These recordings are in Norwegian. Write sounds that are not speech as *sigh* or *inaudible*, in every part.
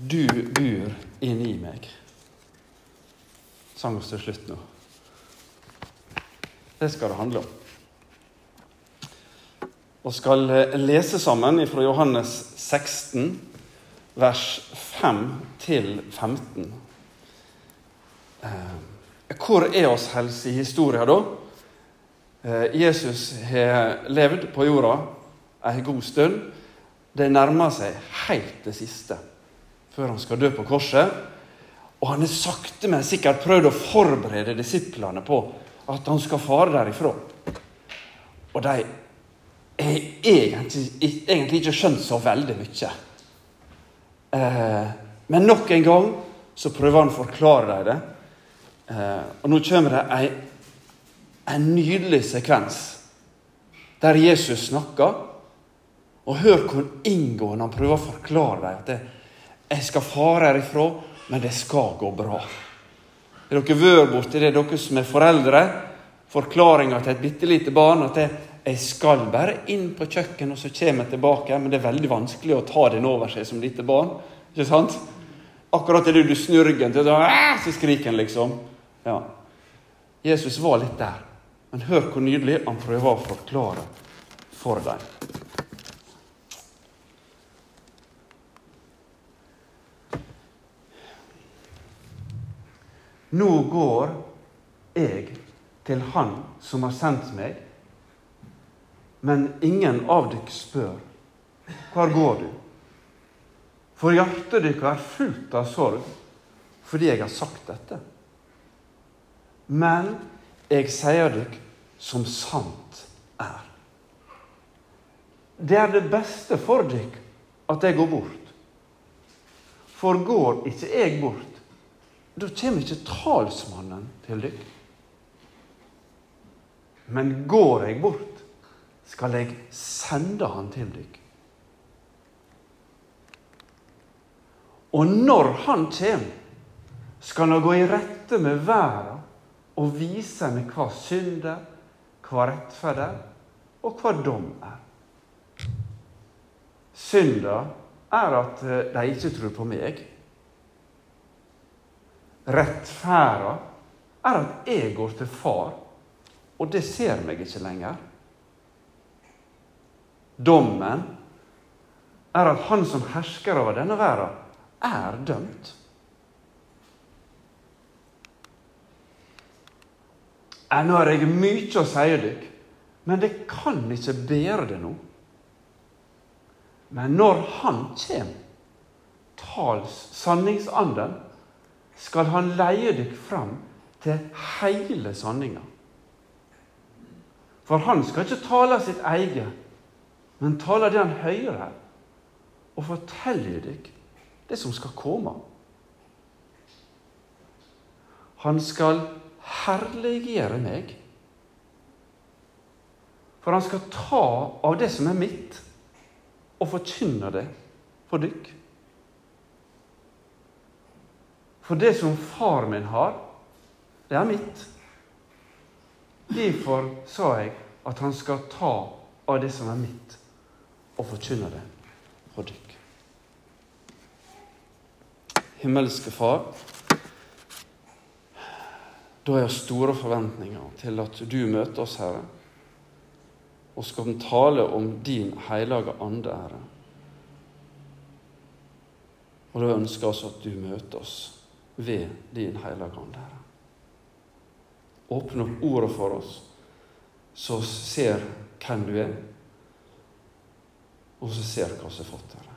Du bor inni meg. Sang oss til slutt nå. Det skal det handle om. Og skal lese sammen fra Johannes 16, vers 5 til 15. Eh, hvor er oss helse i historien, da? Eh, Jesus har levd på jorda en god stund. Det nærmer seg helt det siste før han skal dø på korset. Og han har sakte, men sikkert prøvd å forberede disiplene på at han skal fare derifra. Og de har egentlig, egentlig ikke skjønt så veldig mye. Eh, men nok en gang så prøver han å forklare dem det. Eh, og nå kommer det ei, en nydelig sekvens der Jesus snakker. Og hør hvor inngående han prøver å forklare dem at det, jeg skal fare herifra, men det skal gå bra. Har dere vært borti det, dere som er foreldre? Forklaringa til et bitte lite barn at det, jeg skal bare inn på kjøkkenet, og så kommer jeg tilbake. Men det er veldig vanskelig å ta den over seg som lite barn. Ikke sant? Akkurat idet du snur ryggen til, så skriker han liksom. Ja. Jesus var litt der. Men hør hvor nydelig han prøver å forklare for dem. Nå går jeg til Han som har sendt meg, men ingen av dere spør, hvor går du? For hjertet deres er fullt av sorg fordi jeg har sagt dette. Men jeg sier dere som sant er. Det er det beste for dere at jeg går bort. For går ikke jeg bort, da kommer ikke talsmannen til deg. Men går jeg bort, skal jeg sende han til deg. Og når han kommer, skal han gå i rette med verden og vise henne hva synd er, hva rettferd er, og hva dom er. Synda er at eh, de ikke tror på meg. Rettferda er at jeg går til far, og det ser meg ikke lenger. Dommen er at han som hersker over denne verden, er dømt. Ennå har jeg mye å si dere, men det kan ikke bære det nå. Men når Han kommer, tals sanningsanden, skal Han leie dere fram til hele sanninga. For han skal ikke tale sitt eget, men tale det han hører, og fortelle dere det som skal komme. Han skal herliggjøre meg. For han skal ta av det som er mitt, og forkynne det for dykk. For det som far min har, det er mitt. Derfor sa jeg at han skal ta av det som er mitt, og forkynne det for dykk. Himmelske Far, da har jeg store forventninger til at du møter oss, Herre, og skal tale om din hellige ande, Herre. Og da ønsker jeg altså at du møter oss ved din hellige Ånd, Herre. Åpne opp ordet for oss, så ser hvem du er, og så ser hva som er fått, Herre.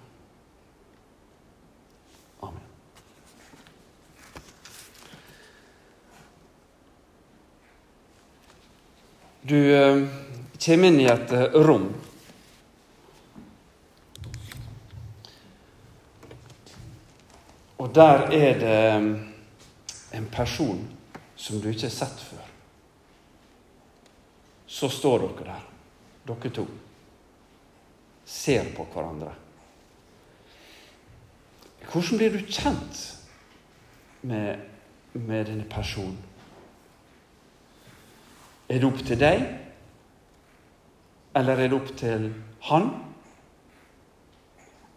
Du eh, kommer inn i et eh, rom. Og der er det eh, en person som du ikke har sett før. Så står dere der, dere to, ser på hverandre. Hvordan blir du kjent med, med denne personen? Er det opp til deg, eller er det opp til han?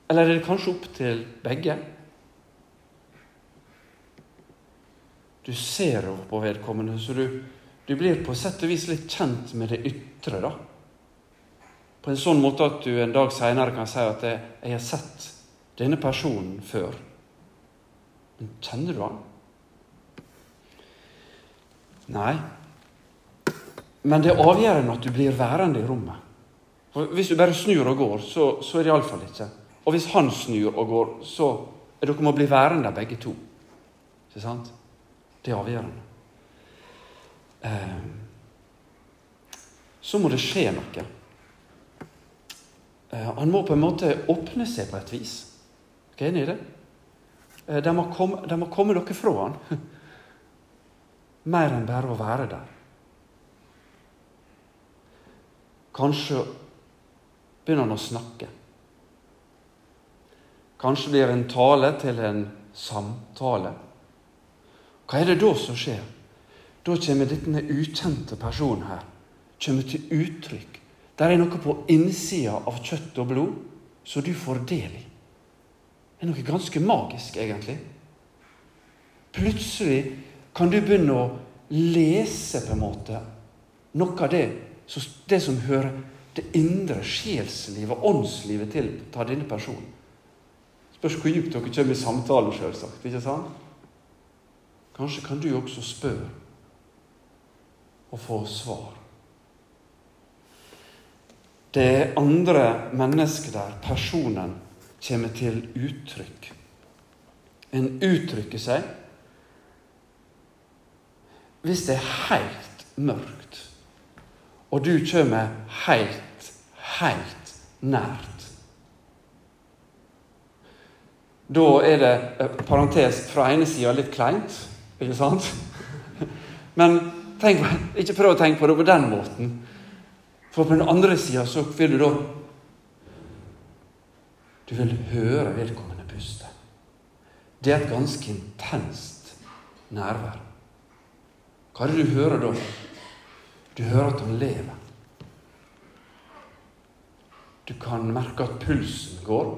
Eller er det kanskje opp til begge? Du ser over på vedkommende, så du, du blir på sett og vis litt kjent med det ytre. da. På en sånn måte at du en dag seinere kan si at 'jeg har sett denne personen før'. Men kjenner du han? Nei. Men det er avgjørende at du blir værende i rommet. For Hvis du bare snur og går, så, så er det iallfall ikke. Og hvis han snur og går, så er dere må bli værende begge to. Ikke sant? Det er avgjørende. Eh, så må det skje noe. Eh, han må på en måte åpne seg på et vis. Er dere enig i det? Eh, det må, komme, det må komme noe fra han. *laughs* Mer enn bare å være der. Kanskje begynner han å snakke. Kanskje blir en tale til en samtale. Hva er det da som skjer? Da kommer denne ukjente personen her kommer til uttrykk. Der er noe på innsida av kjøtt og blod som du får del i. Det er noe ganske magisk, egentlig. Plutselig kan du begynne å lese på en måte noe av det, det som hører det indre sjelslivet og åndslivet til ta denne personen. Spørs hvor dypt dere kommer i samtalen, selvsagt. Kanskje kan du også spørre og få svar. Det andre mennesket der, personen, kommer til uttrykk. En uttrykker seg hvis det er helt mørkt, og du kommer helt, helt nært Da er det eh, parentes fra ene sida litt kleint, ikke sant? Men tenk, ikke prøv å tenke på det på den måten. For på den andre sida så vil du da Du vil høre vedkommende puste. Det er et ganske intenst nærvær. Hva er det du hører da? Du hører at han lever. Du kan merke at pulsen går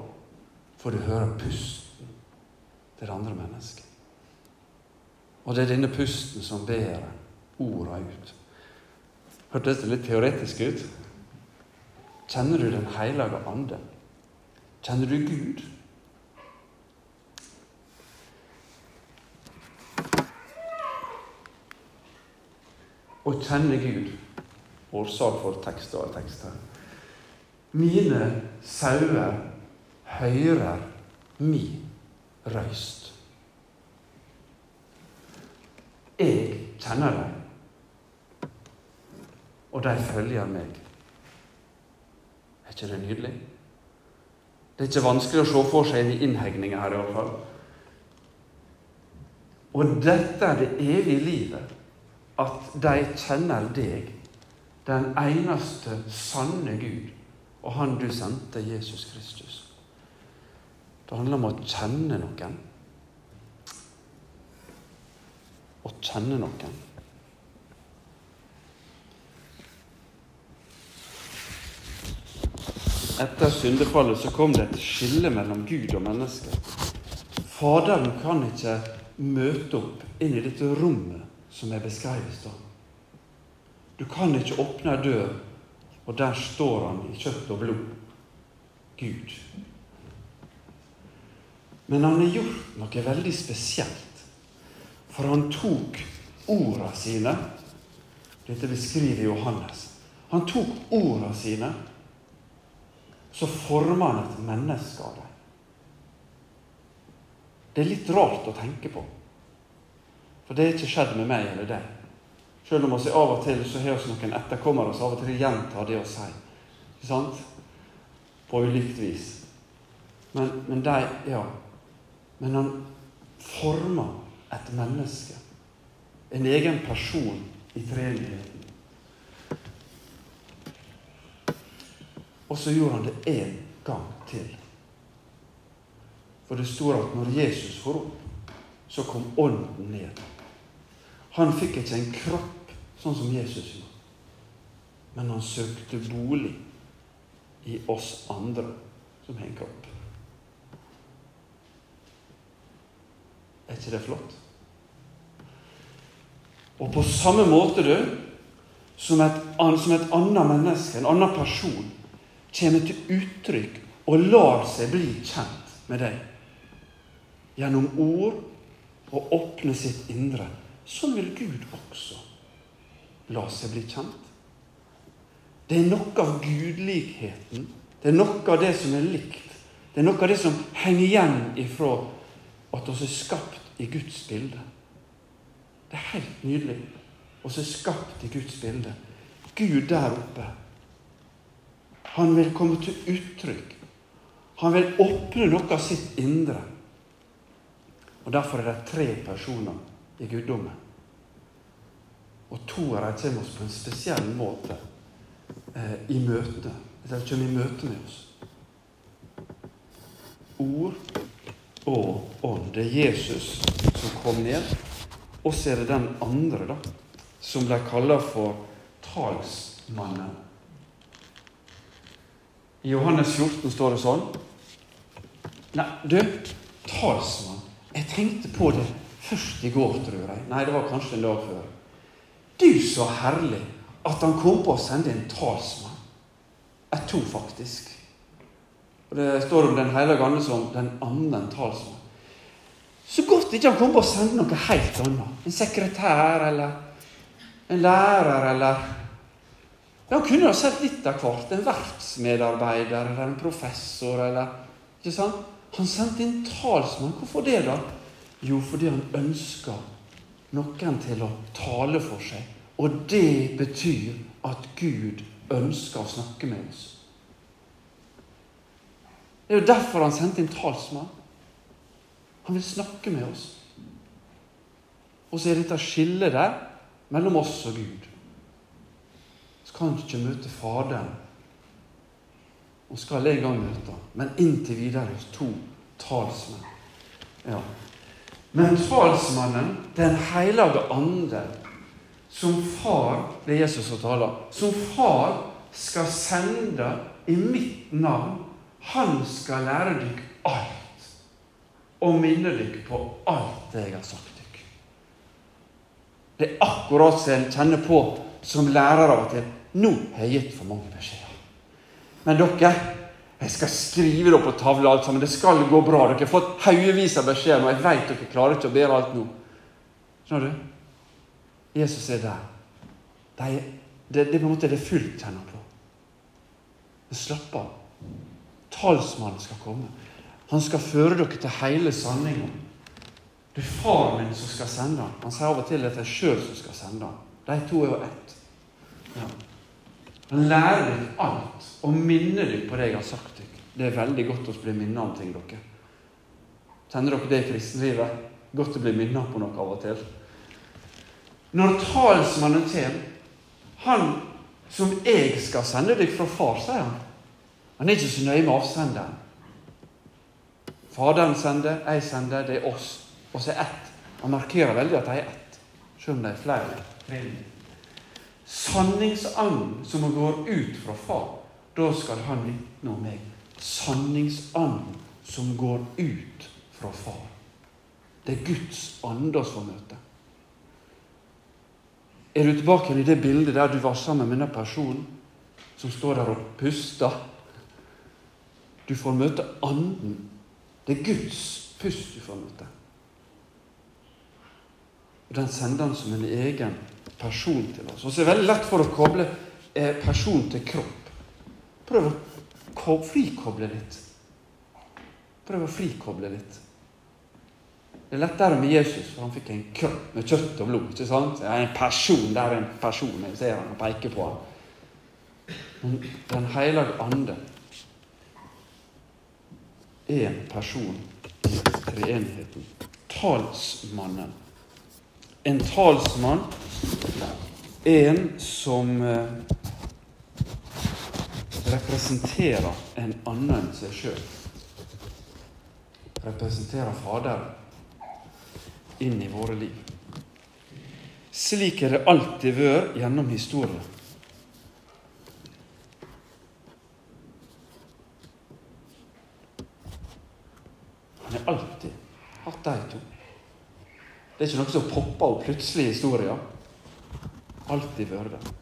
for du hører pusten til det andre mennesket. Og det er denne pusten som bærer orda ut. Hørtes det litt teoretisk ut? Kjenner du Den hellige ande? Kjenner du Gud? Å kjenne Gud årsak for tekst og tekst her. Mine sauer hører mi røyst. Jeg kjenner dem, og de følger meg. Er ikke det nydelig? Det er ikke vanskelig å se for seg i innhegninga her, iallfall. Og dette er det evige livet. At de kjenner deg, den eneste sanne Gud, og Han du sendte, Jesus Kristus. Det handler om å kjenne noen. Å kjenne noen. Etter syndefallet så kom det et skille mellom Gud og mennesket. Faderen kan ikke møte opp inn i dette rommet som er beskrevet. da. Du kan ikke åpne ei dør, og der står han i kjøtt og blod. Gud. Men han har gjort noe veldig spesielt. For han tok orda sine Dette beskriver Johannes. Han tok orda sine, så forma han et menneske av dem. Det er litt rart å tenke på. For det har ikke skjedd med meg eller deg. Selv om vi av og til så har oss noen etterkommere som av og til gjentar det å si. Ikke sant? På ulikt vis. Men, men de, ja, men han forma et menneske. En egen person i treenigheten. Og så gjorde han det én gang til. For det står at når Jesus får opp, så kom Ånden ned. Han fikk ikke en kropp sånn som Jesus gjorde, men han søkte bolig i oss andre som har kropp. Er ikke det flott? Og på samme måte, du, som et, som et annet menneske, en annen person, kommer til uttrykk og lar seg bli kjent med deg gjennom ord og åpne sitt indre, sånn vil Gud også la seg bli kjent. Det er noe av gudligheten, det er noe av det som er likt. Det er noe av det som henger igjen ifra at oss er skapt i Guds bilde. Det er helt nydelig. Oss er skapt i Guds bilde. Gud der oppe. Han vil komme til uttrykk. Han vil åpne noe av sitt indre. Og Derfor er det tre personer i guddommen. Og to av dem kommer oss på en spesiell måte eh, i møte. De kommer i møte med oss. Ord og ånd. Det er Jesus som kom ned. Og så er det den andre, da, som ble kalla for talsmannen. I Johannes 14 står det sånn Nei, du, talsmann. Jeg tenkte på det først i går, tror jeg. Nei, det var kanskje en dag før. Du, så herlig at han kom på å sende en talsmann. Et to, faktisk. Og Det står om Den hellige ande som den andre talsmann. Så godt ikke han kom på å sende noe helt annet. En sekretær eller en lærer eller Han kunne ha sett litt av hvert. En verftsmedarbeider eller en professor eller Ikke sant? Han sendte inn talsmann. Hvorfor det, da? Jo, fordi han ønska noen til å tale for seg. Og det betyr at Gud ønsker å snakke med oss. Det er jo derfor han sendte inn talsmann. Han vil snakke med oss. Og så er dette skillet der mellom oss og Gud. Så kan ikke møte Faderen og skal en gang møte ham. Men inntil videre to talsmenn. Ja. Men talsmannen, Den hellige ande, som far Det er Jesus som taler. Som far skal sende i mitt navn. Han skal lære dere alt og minne dere på alt det jeg har sagt dere. Det er akkurat som en kjenner på som lærer av og til. Nå har jeg gitt for mange beskjeder. Men dere, jeg skal skrive det på tavla alt sammen. Det skal gå bra. Dere har fått haugevis av beskjeder, og jeg vet dere klarer ikke å bære alt nå. Skjønner du? Jesus er der. De, det, det, på en måte det er fullt kjenner på. Men slapp av. Talsmannen skal komme. Han skal føre dere til hele sanninga. Det er far min som skal sende han. Han sier av og til at det er sjøl som skal sende han. De to er jo ett. Ja. Han lærer deg alt og minner deg på det jeg har sagt deg. Det er veldig godt å bli minnet om ting, dere. Kjenner dere det i kristenlivet? Godt å bli minnet på noe av og til. Når talsmannen kommer, han som jeg skal sende deg fra far, sier han. Han er ikke så nøye med avsenderen. Faderen sender, jeg sender, det er oss. Og er ett. Han markerer veldig at de er ett, selv om de er flere sanningsanden som går ut fra Far, da skal han vitne om meg. Sanningsanden som går ut fra Far. Det er Guds ande oss får møte. Er du tilbake i det bildet der du var sammen med den personen som står der og puster? Du får møte Anden. Det er Guds pust du får møte. Og Den sender han som en egen person til oss. Og så er det veldig lett for å koble eh, person til kropp. Prøv å frikoble litt. Prøv å frikoble litt. Det er lettere med Jesus, for han fikk en kropp med kjøtt og blod. ikke sant? Det er en person der er en person. Jeg ser han og peker på ham. Den hellige ande en person i treenigheten. Talsmannen. En talsmann en som eh, representerer en annen enn seg sjøl. Representerer Faderen inn i våre liv. Slik er det alltid vært gjennom historien. Han har alltid hatt de to. Det er ikke noe som popper opp plutselig i historien. Alltid vært det.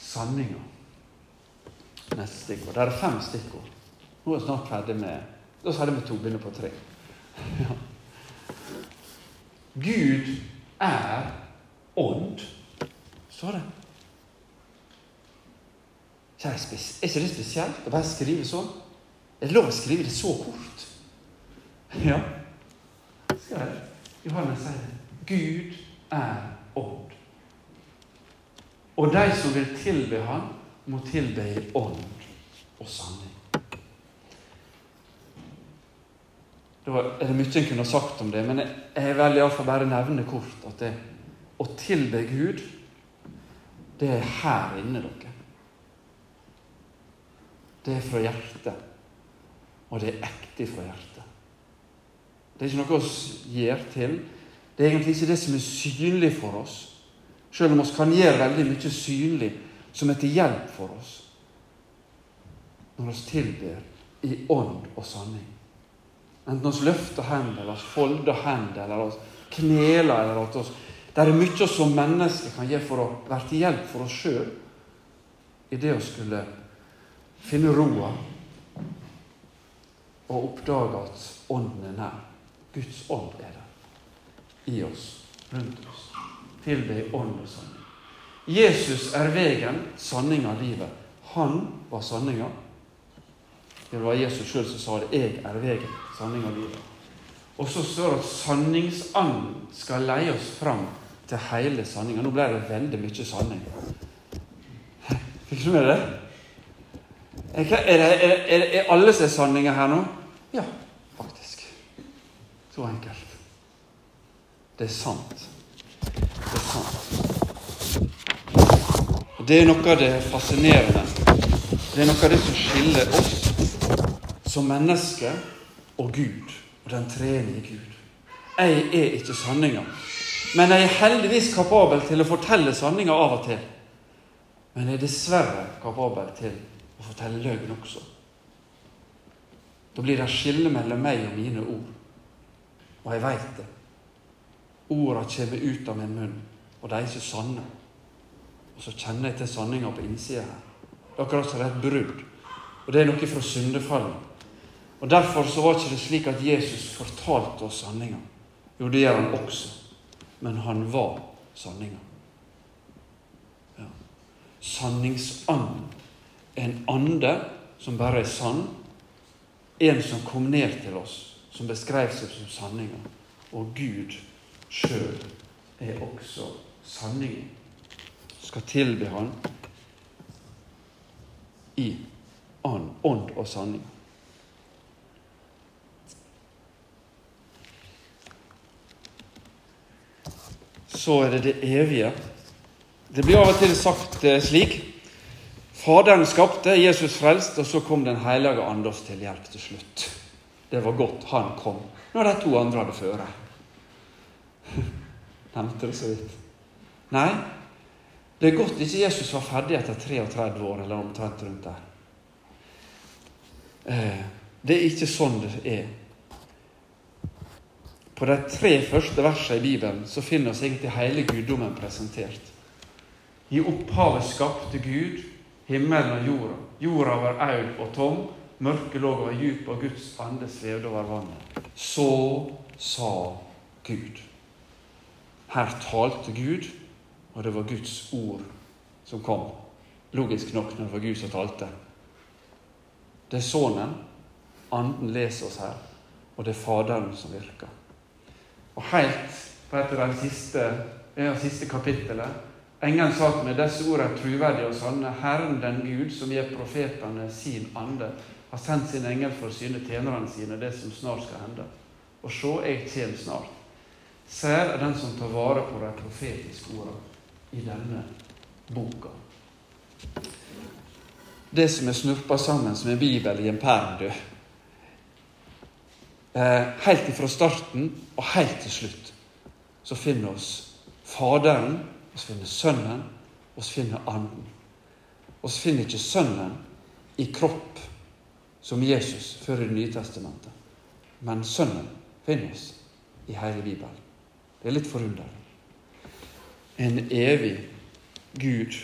Sanninga. Neste stikkord. Det er fem stikkord. Nå er jeg snart ferdig med Da er vi to, begynner på tre. Gud er ånd, står det. Er ikke det spesielt å bare skrive sånn? Er det lov å skrive det så kort? Ja. Skal Johannes si det. Gud er ånd. Og de som vil tilbe Han, må tilbe i ånd og sanning. Da er det mye en kunne sagt om det, men jeg vil iallfall bare nevne kort at det, å tilbe Gud, det er her inne, dere. Det er fra hjertet, og det er ekte fra hjertet. Det er ikke noe vi gjør til. Det er egentlig ikke det som er synlig for oss, selv om vi kan gjøre veldig mye synlig som er til hjelp for oss når vi tilber i ånd og sanning. Enten vi løfter hendene, eller vi folder hendene, eller vi kneler eller at oss Det er mye som mennesker kan gjøre for å være til hjelp for oss sjøl i det å skulle finne roa og oppdage at Ånden er nær. Guds ånd er der i oss, rundt oss. Tilbe i ånd og sanning. Jesus er veien, sanninga, livet. Han var sanninga. Det var Jesus sjøl som sa det. 'Jeg er veien, sanning og livet'. Og så står det at sanningsanden skal leie oss fram til hele sanninga. Nå ble det veldig mye sanning. *laughs* Fikk du med det? Er, det, er, er, er alle er sanninger her nå? Ja, faktisk. Så enkelt. Det er sant. Det er sant. Det er noe av det fascinerende. Det er noe av det som skiller oss som menneske og Gud og den treenige Gud. Jeg er ikke sanninga, men jeg er heldigvis kapabel til å fortelle sanninga av og til. Men jeg er dessverre kapabel til å fortelle løgn også. Da blir det skille mellom meg og mine ord. Og jeg veit det. Orda kommer ut av min munn, og de er ikke sanne. Og så kjenner jeg til sanninga på innsida her. Det er akkurat som det er et brudd. Og det er noe fra syndefallet. Og Derfor så var det ikke slik at Jesus fortalte oss sanninga. Jo, det gjør han også. Men han var sanninga. Ja. Sanningsanden. En ande som bare er sann. En som kom ned til oss, som beskrev seg som sanninga. Og Gud sjøl er også sanningen. Skal tilbe Han i ånd og sanning. så er det det evige. Det blir av og til sagt eh, slik Faderen skapte, Jesus frelst, og så kom Den hellige ande oss til hjelp til slutt. Det var godt han kom, når de to andre hadde føre. *laughs* Nevnte det så vidt. Nei, det er godt ikke Jesus var ferdig etter 33 år, eller omtrent rundt der. Eh, det er ikke sånn det er. På de tre første versene i Bibelen så finner vi egentlig hele guddommen presentert. I opphavet skapte Gud himmelen og jorda. Jorda var aud og tom, mørket lå over djup, og Guds ande svevde over vannet. Så sa Gud. Her talte Gud, og det var Guds ord som kom. Logisk nok når det var Gud som talte. Det er Sønnen, Anden leser oss her, og det er Faderen som virker. Og helt på et av de siste, det siste kapitlene Engelen sa til meg disse ordene er troverdige og sanne. Herren den Gud som gir profetene sin ande, har sendt sin engel for å syne tjenerne sine det som snart skal hende. Og se, jeg kommer snart. Sær er den som tar vare på de profetiske ordene i denne boka. Det som er snurpa sammen som en bibel i en perm, du eh, helt ifra starten og helt til slutt, så finner oss Faderen, så finner Sønnen, og vi finner Anden. Så finner ikke Sønnen i kropp som Jesus før i Det nye testamentet. Men Sønnen finner oss i hele Bibelen. Det er litt forunderlig. en evig Gud,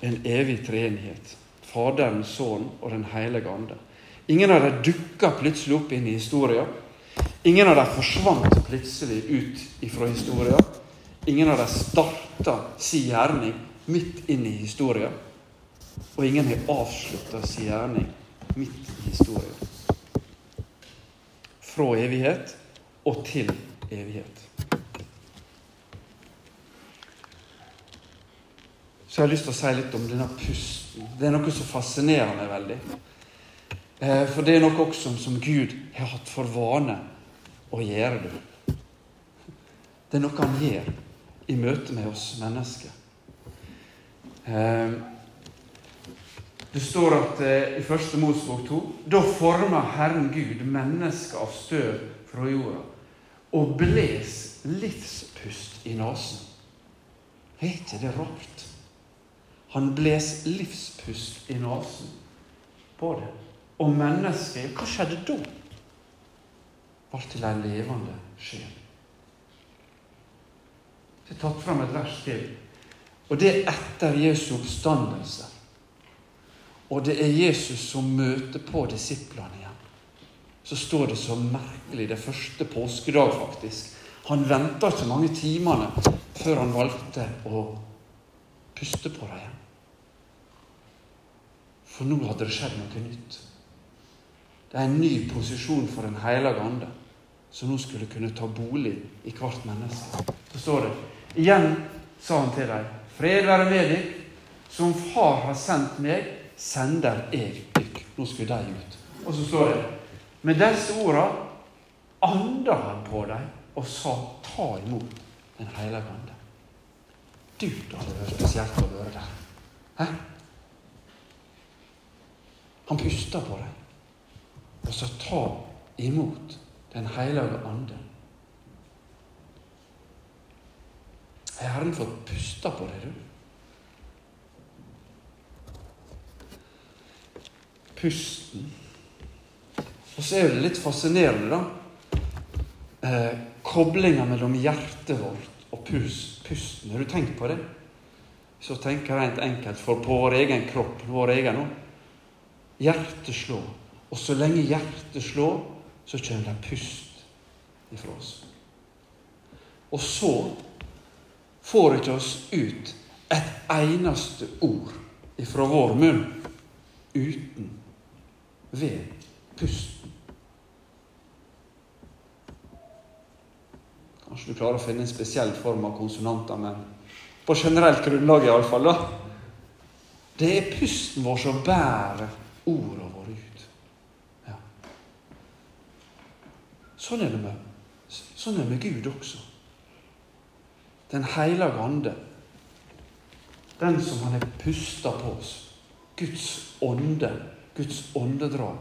en evig treenighet. Faderen, Sønnen og Den hellige ande. Ingen av dem dukka plutselig opp inn i historien. Ingen av dem forsvant plutselig ut ifra historien. Ingen av dem starta sin gjerning midt inn i historien. Og ingen har avslutta sin gjerning midt i historien. Fra evighet og til evighet. Så jeg har lyst til å si litt om denne pusten. Det er noe som fascinerer meg veldig. Eh, for det er noe også som Gud har hatt for vane å gjøre. Det Det er noe han gjør i møte med oss mennesker. Eh, det står at eh, i første Mosbok 2 da forma Herren Gud mennesker av støv fra jorda og bles livspust i nesen. Er ikke det rart? Han bles livspust i nesen på det. Og mennesket, hva skjedde da? Ble til en levende sjel. Jeg har tatt fram et vers til. Og det er etter Jesu oppstandelse. Og det er Jesus som møter på disiplene igjen. Så står det så merkelig det første påskedag, faktisk. Han venta ikke mange timene før han valgte å puste på dem igjen. For nå hadde det skjedd noe nytt. Det er en ny posisjon for Den hellige ande, som nå skulle kunne ta bolig i hvert menneske. Så står det Igjen sa han til dem, Fred være med dere. Som Far har sendt meg, sender jeg dere. Nå skulle de ut. Og så står det Med disse ordene anda han på dem og sa, ta imot Den hellige ande. Du, da hadde vært spesielt å være der. Hæ? Han pusta på deg. Og sa, ta imot Den hellige ande. Har Herren fått pusta på deg, du? Pusten. Og så er det litt fascinerende, da. Eh, Koblinga mellom hjertet vårt og pus, pusten. Har du tenkt på det? Så tenker rent enkelt for på vår egen kropp, vår egen nå. Hjertet slår. Og så lenge hjertet slår, så kommer det pust ifra oss. Og så får ikke oss ut et eneste ord ifra vår munn uten ved pusten. Kanskje du klarer å finne en spesiell form av konsonanter, men på generelt grunnlag iallfall. Det er pusten vår som bærer ordene våre ut. Ja. Sånn er det med, sånn er det med Gud også. Den hellige ande. Den som han har pusta på oss. Guds ånde. Guds åndedrag.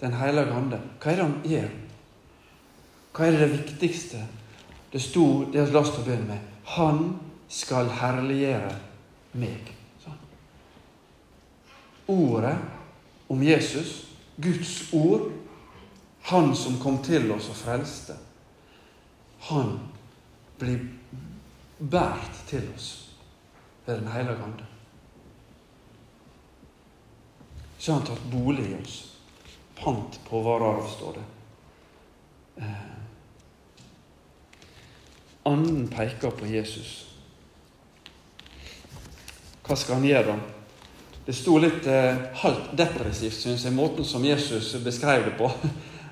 Den hellige ande. Hva er det han gjør? Hva er det, viktigste? Det sto, det lyst til å begynne med. Han skal herliggjøre meg. Sånn. Ordet om Jesus, Guds ord, Han som kom til oss og frelste, han blir båret til oss ved Den hellige ande. Så har han tatt bolig i oss. Pant på vår arv, står det. Eh. Anden peker på Jesus. Hva skal han gjøre, da? Det sto litt eh, halvt depressivt, syns jeg, måten som Jesus beskrev det på. *laughs*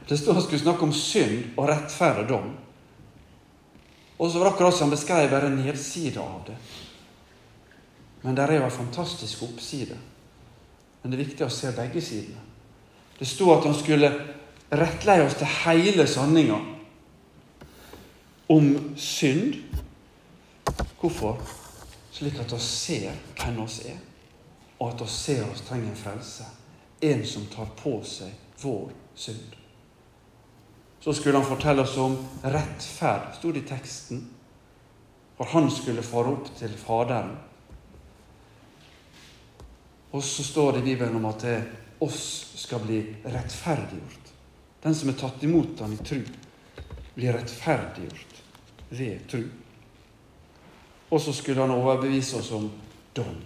Det sto han skulle snakke om synd og rettferdig dom. Og så var det akkurat som han beskrev bare nedsida av det. Men der er jo en fantastisk oppside. Men det er viktig å se begge sidene. Det sto at han skulle rettleie oss til hele sanninga om synd. Hvorfor? Slik at vi ser hvem oss er og at vi ser oss trenger en frelse. En som tar på seg vår synd. Så skulle han fortelle oss om rettferd, sto det i teksten. For han skulle fare opp til Faderen. Og så står det i Bibelen om at det oss skal bli rettferdiggjort. Den som er tatt imot ham i tru, blir rettferdiggjort ved tru. og så skulle han overbevise oss om dom.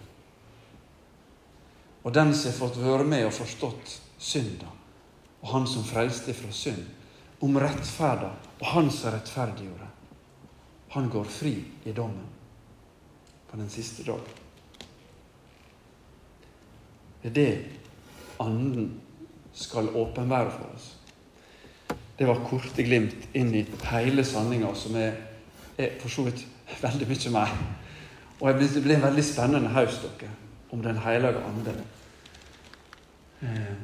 Og den som har fått være med og forstått synda, og han som frelste fra synd, om rettferda og han som rettferdiggjorde, han går fri i dommen på den siste dag. Det er det Anden skal åpenbære for oss. Det var korte glimt inn i hele sanninga, som er, er for så vidt veldig mye mer. Og det blir en veldig spennende høst dere, om Den hellige ande. Eh,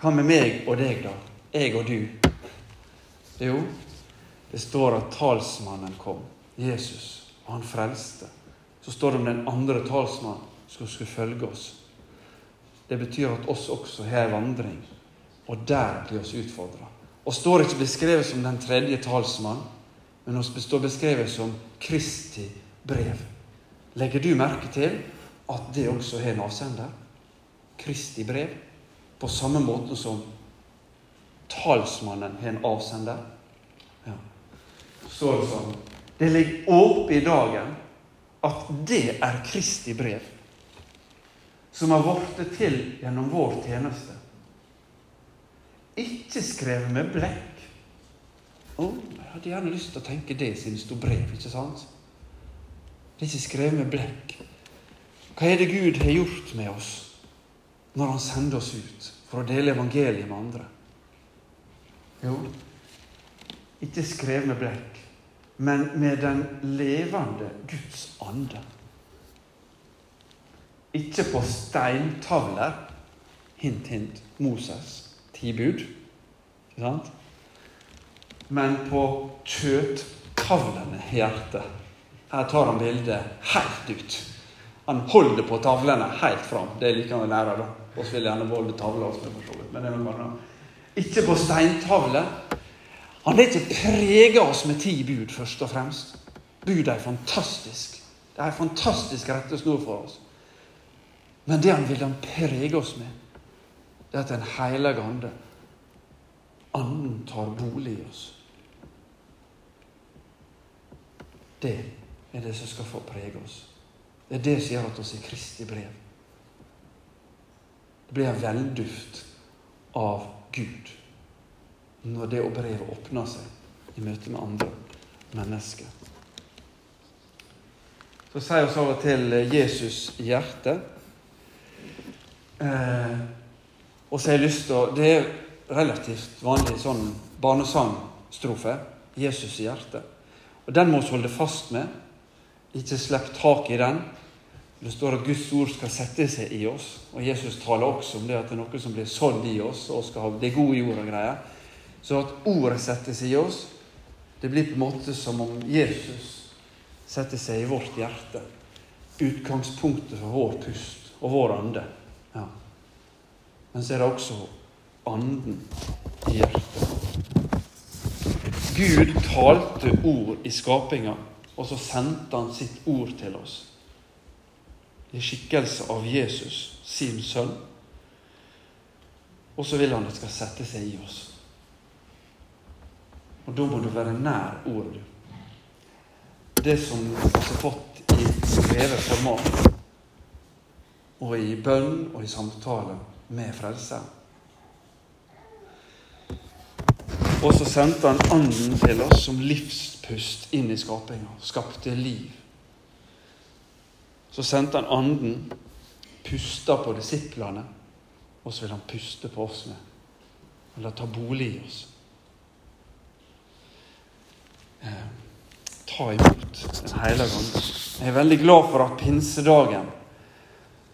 hva med meg og deg, da? Jeg og du? Jo, det står at talsmannen kom, Jesus, og han frelste. Så står det om den andre talsmannen som skulle følge oss. Det betyr at oss også har vandring, og der blir oss utfordra. Og står ikke beskrevet som den tredje talsmann, men oss står beskrevet som Kristi brev. Legger du merke til at det også har en avsender? Kristi brev. På samme måte som talsmannen har en avsender. Ja. Så det sånn Det ligger oppe i dagen at det er Kristi brev, som har blitt til gjennom vår tjeneste. Ikke skrevet med blekk. Oh, jeg hadde gjerne lyst til å tenke det siden det sto brev. ikke sant? Det er ikke skrevet med blekk. Hva er det Gud har gjort med oss når Han sender oss ut for å dele evangeliet med andre? Jo, ikke skrevet med blekk, men med den levende Guds ande. Ikke på steintavler. Hint, hint. Moses. Ti bud. Ikke sant? Men på kjøttavlene i hjertet. Her tar han bildet helt ut. Han holder på tavlene helt fram. Det liker han å lære. da. Vi vil gjerne holde tavler også, for så vidt. Men det er noe annet. Ikke på steintavle. Han har ikke prega oss med ti bud, først og fremst. Bud er fantastisk. Det er en fantastisk rettesnor for oss. Men det han vil han prege oss med, det er at Den hellige ande, Anden, tar bolig i oss. Det er det som skal få prege oss. Det er det som gjør at oss er Kristi brev. Det blir en velduft av Gud når det brevet åpner seg i møte med andre mennesker. Så sier oss over til Jesus hjerte. Eh, og så har jeg lyst til å Det er relativt vanlig sånn barnesangstrofe. Jesus hjerte. Og Den må vi holde fast med. Ikke slipp tak i den. Det står at Guds ord skal sette seg i oss. Og Jesus taler også om det at det er noe som blir sådd i oss. og skal ha det gode jord og greier. Så at ordet setter seg i oss, det blir på en måte som om Jesus setter seg i vårt hjerte. Utgangspunktet for vår pust og vår ande. Ja. Men så er det også anden i hjertet. Gud talte ord i skapinga, og så sendte han sitt ord til oss. I skikkelse av Jesus, sin sønn. Og så vil han det skal sette seg i oss. Og da må du være nær ordet. Det som vi har fått i skrevet format, og i bønn og i samtale med Frelseren. Og så sendte han Anden til oss som livspust inn i skapinga. Skapte liv. Så sendte han Anden, pusta på disiplene, og så vil han puste på oss med. Eller ta bolig i oss. Eh, ta imot Den hellige ånd. Jeg er veldig glad for at pinsedagen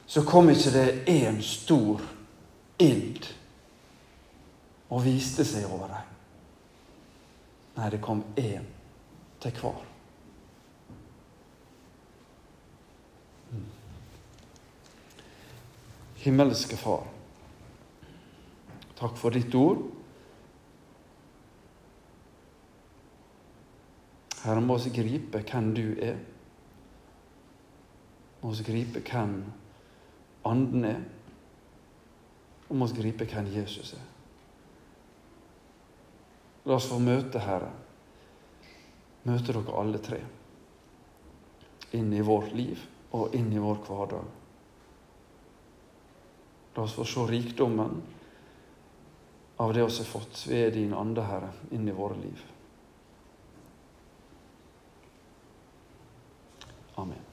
så kom ikke det én stor ild og viste seg over dem. Nei, det kom én til hver. Himmelske Far, takk for ditt ord. Herre, må oss gripe hvem du er. Må oss gripe hvem Anden er. Og må oss gripe hvem Jesus er. La oss få møte Herre. Møte dere alle tre. inn i vårt liv og inn i vår hverdag. La oss få se rikdommen av det vi har fått ved din ande, Herre, inn i våre liv. Amen.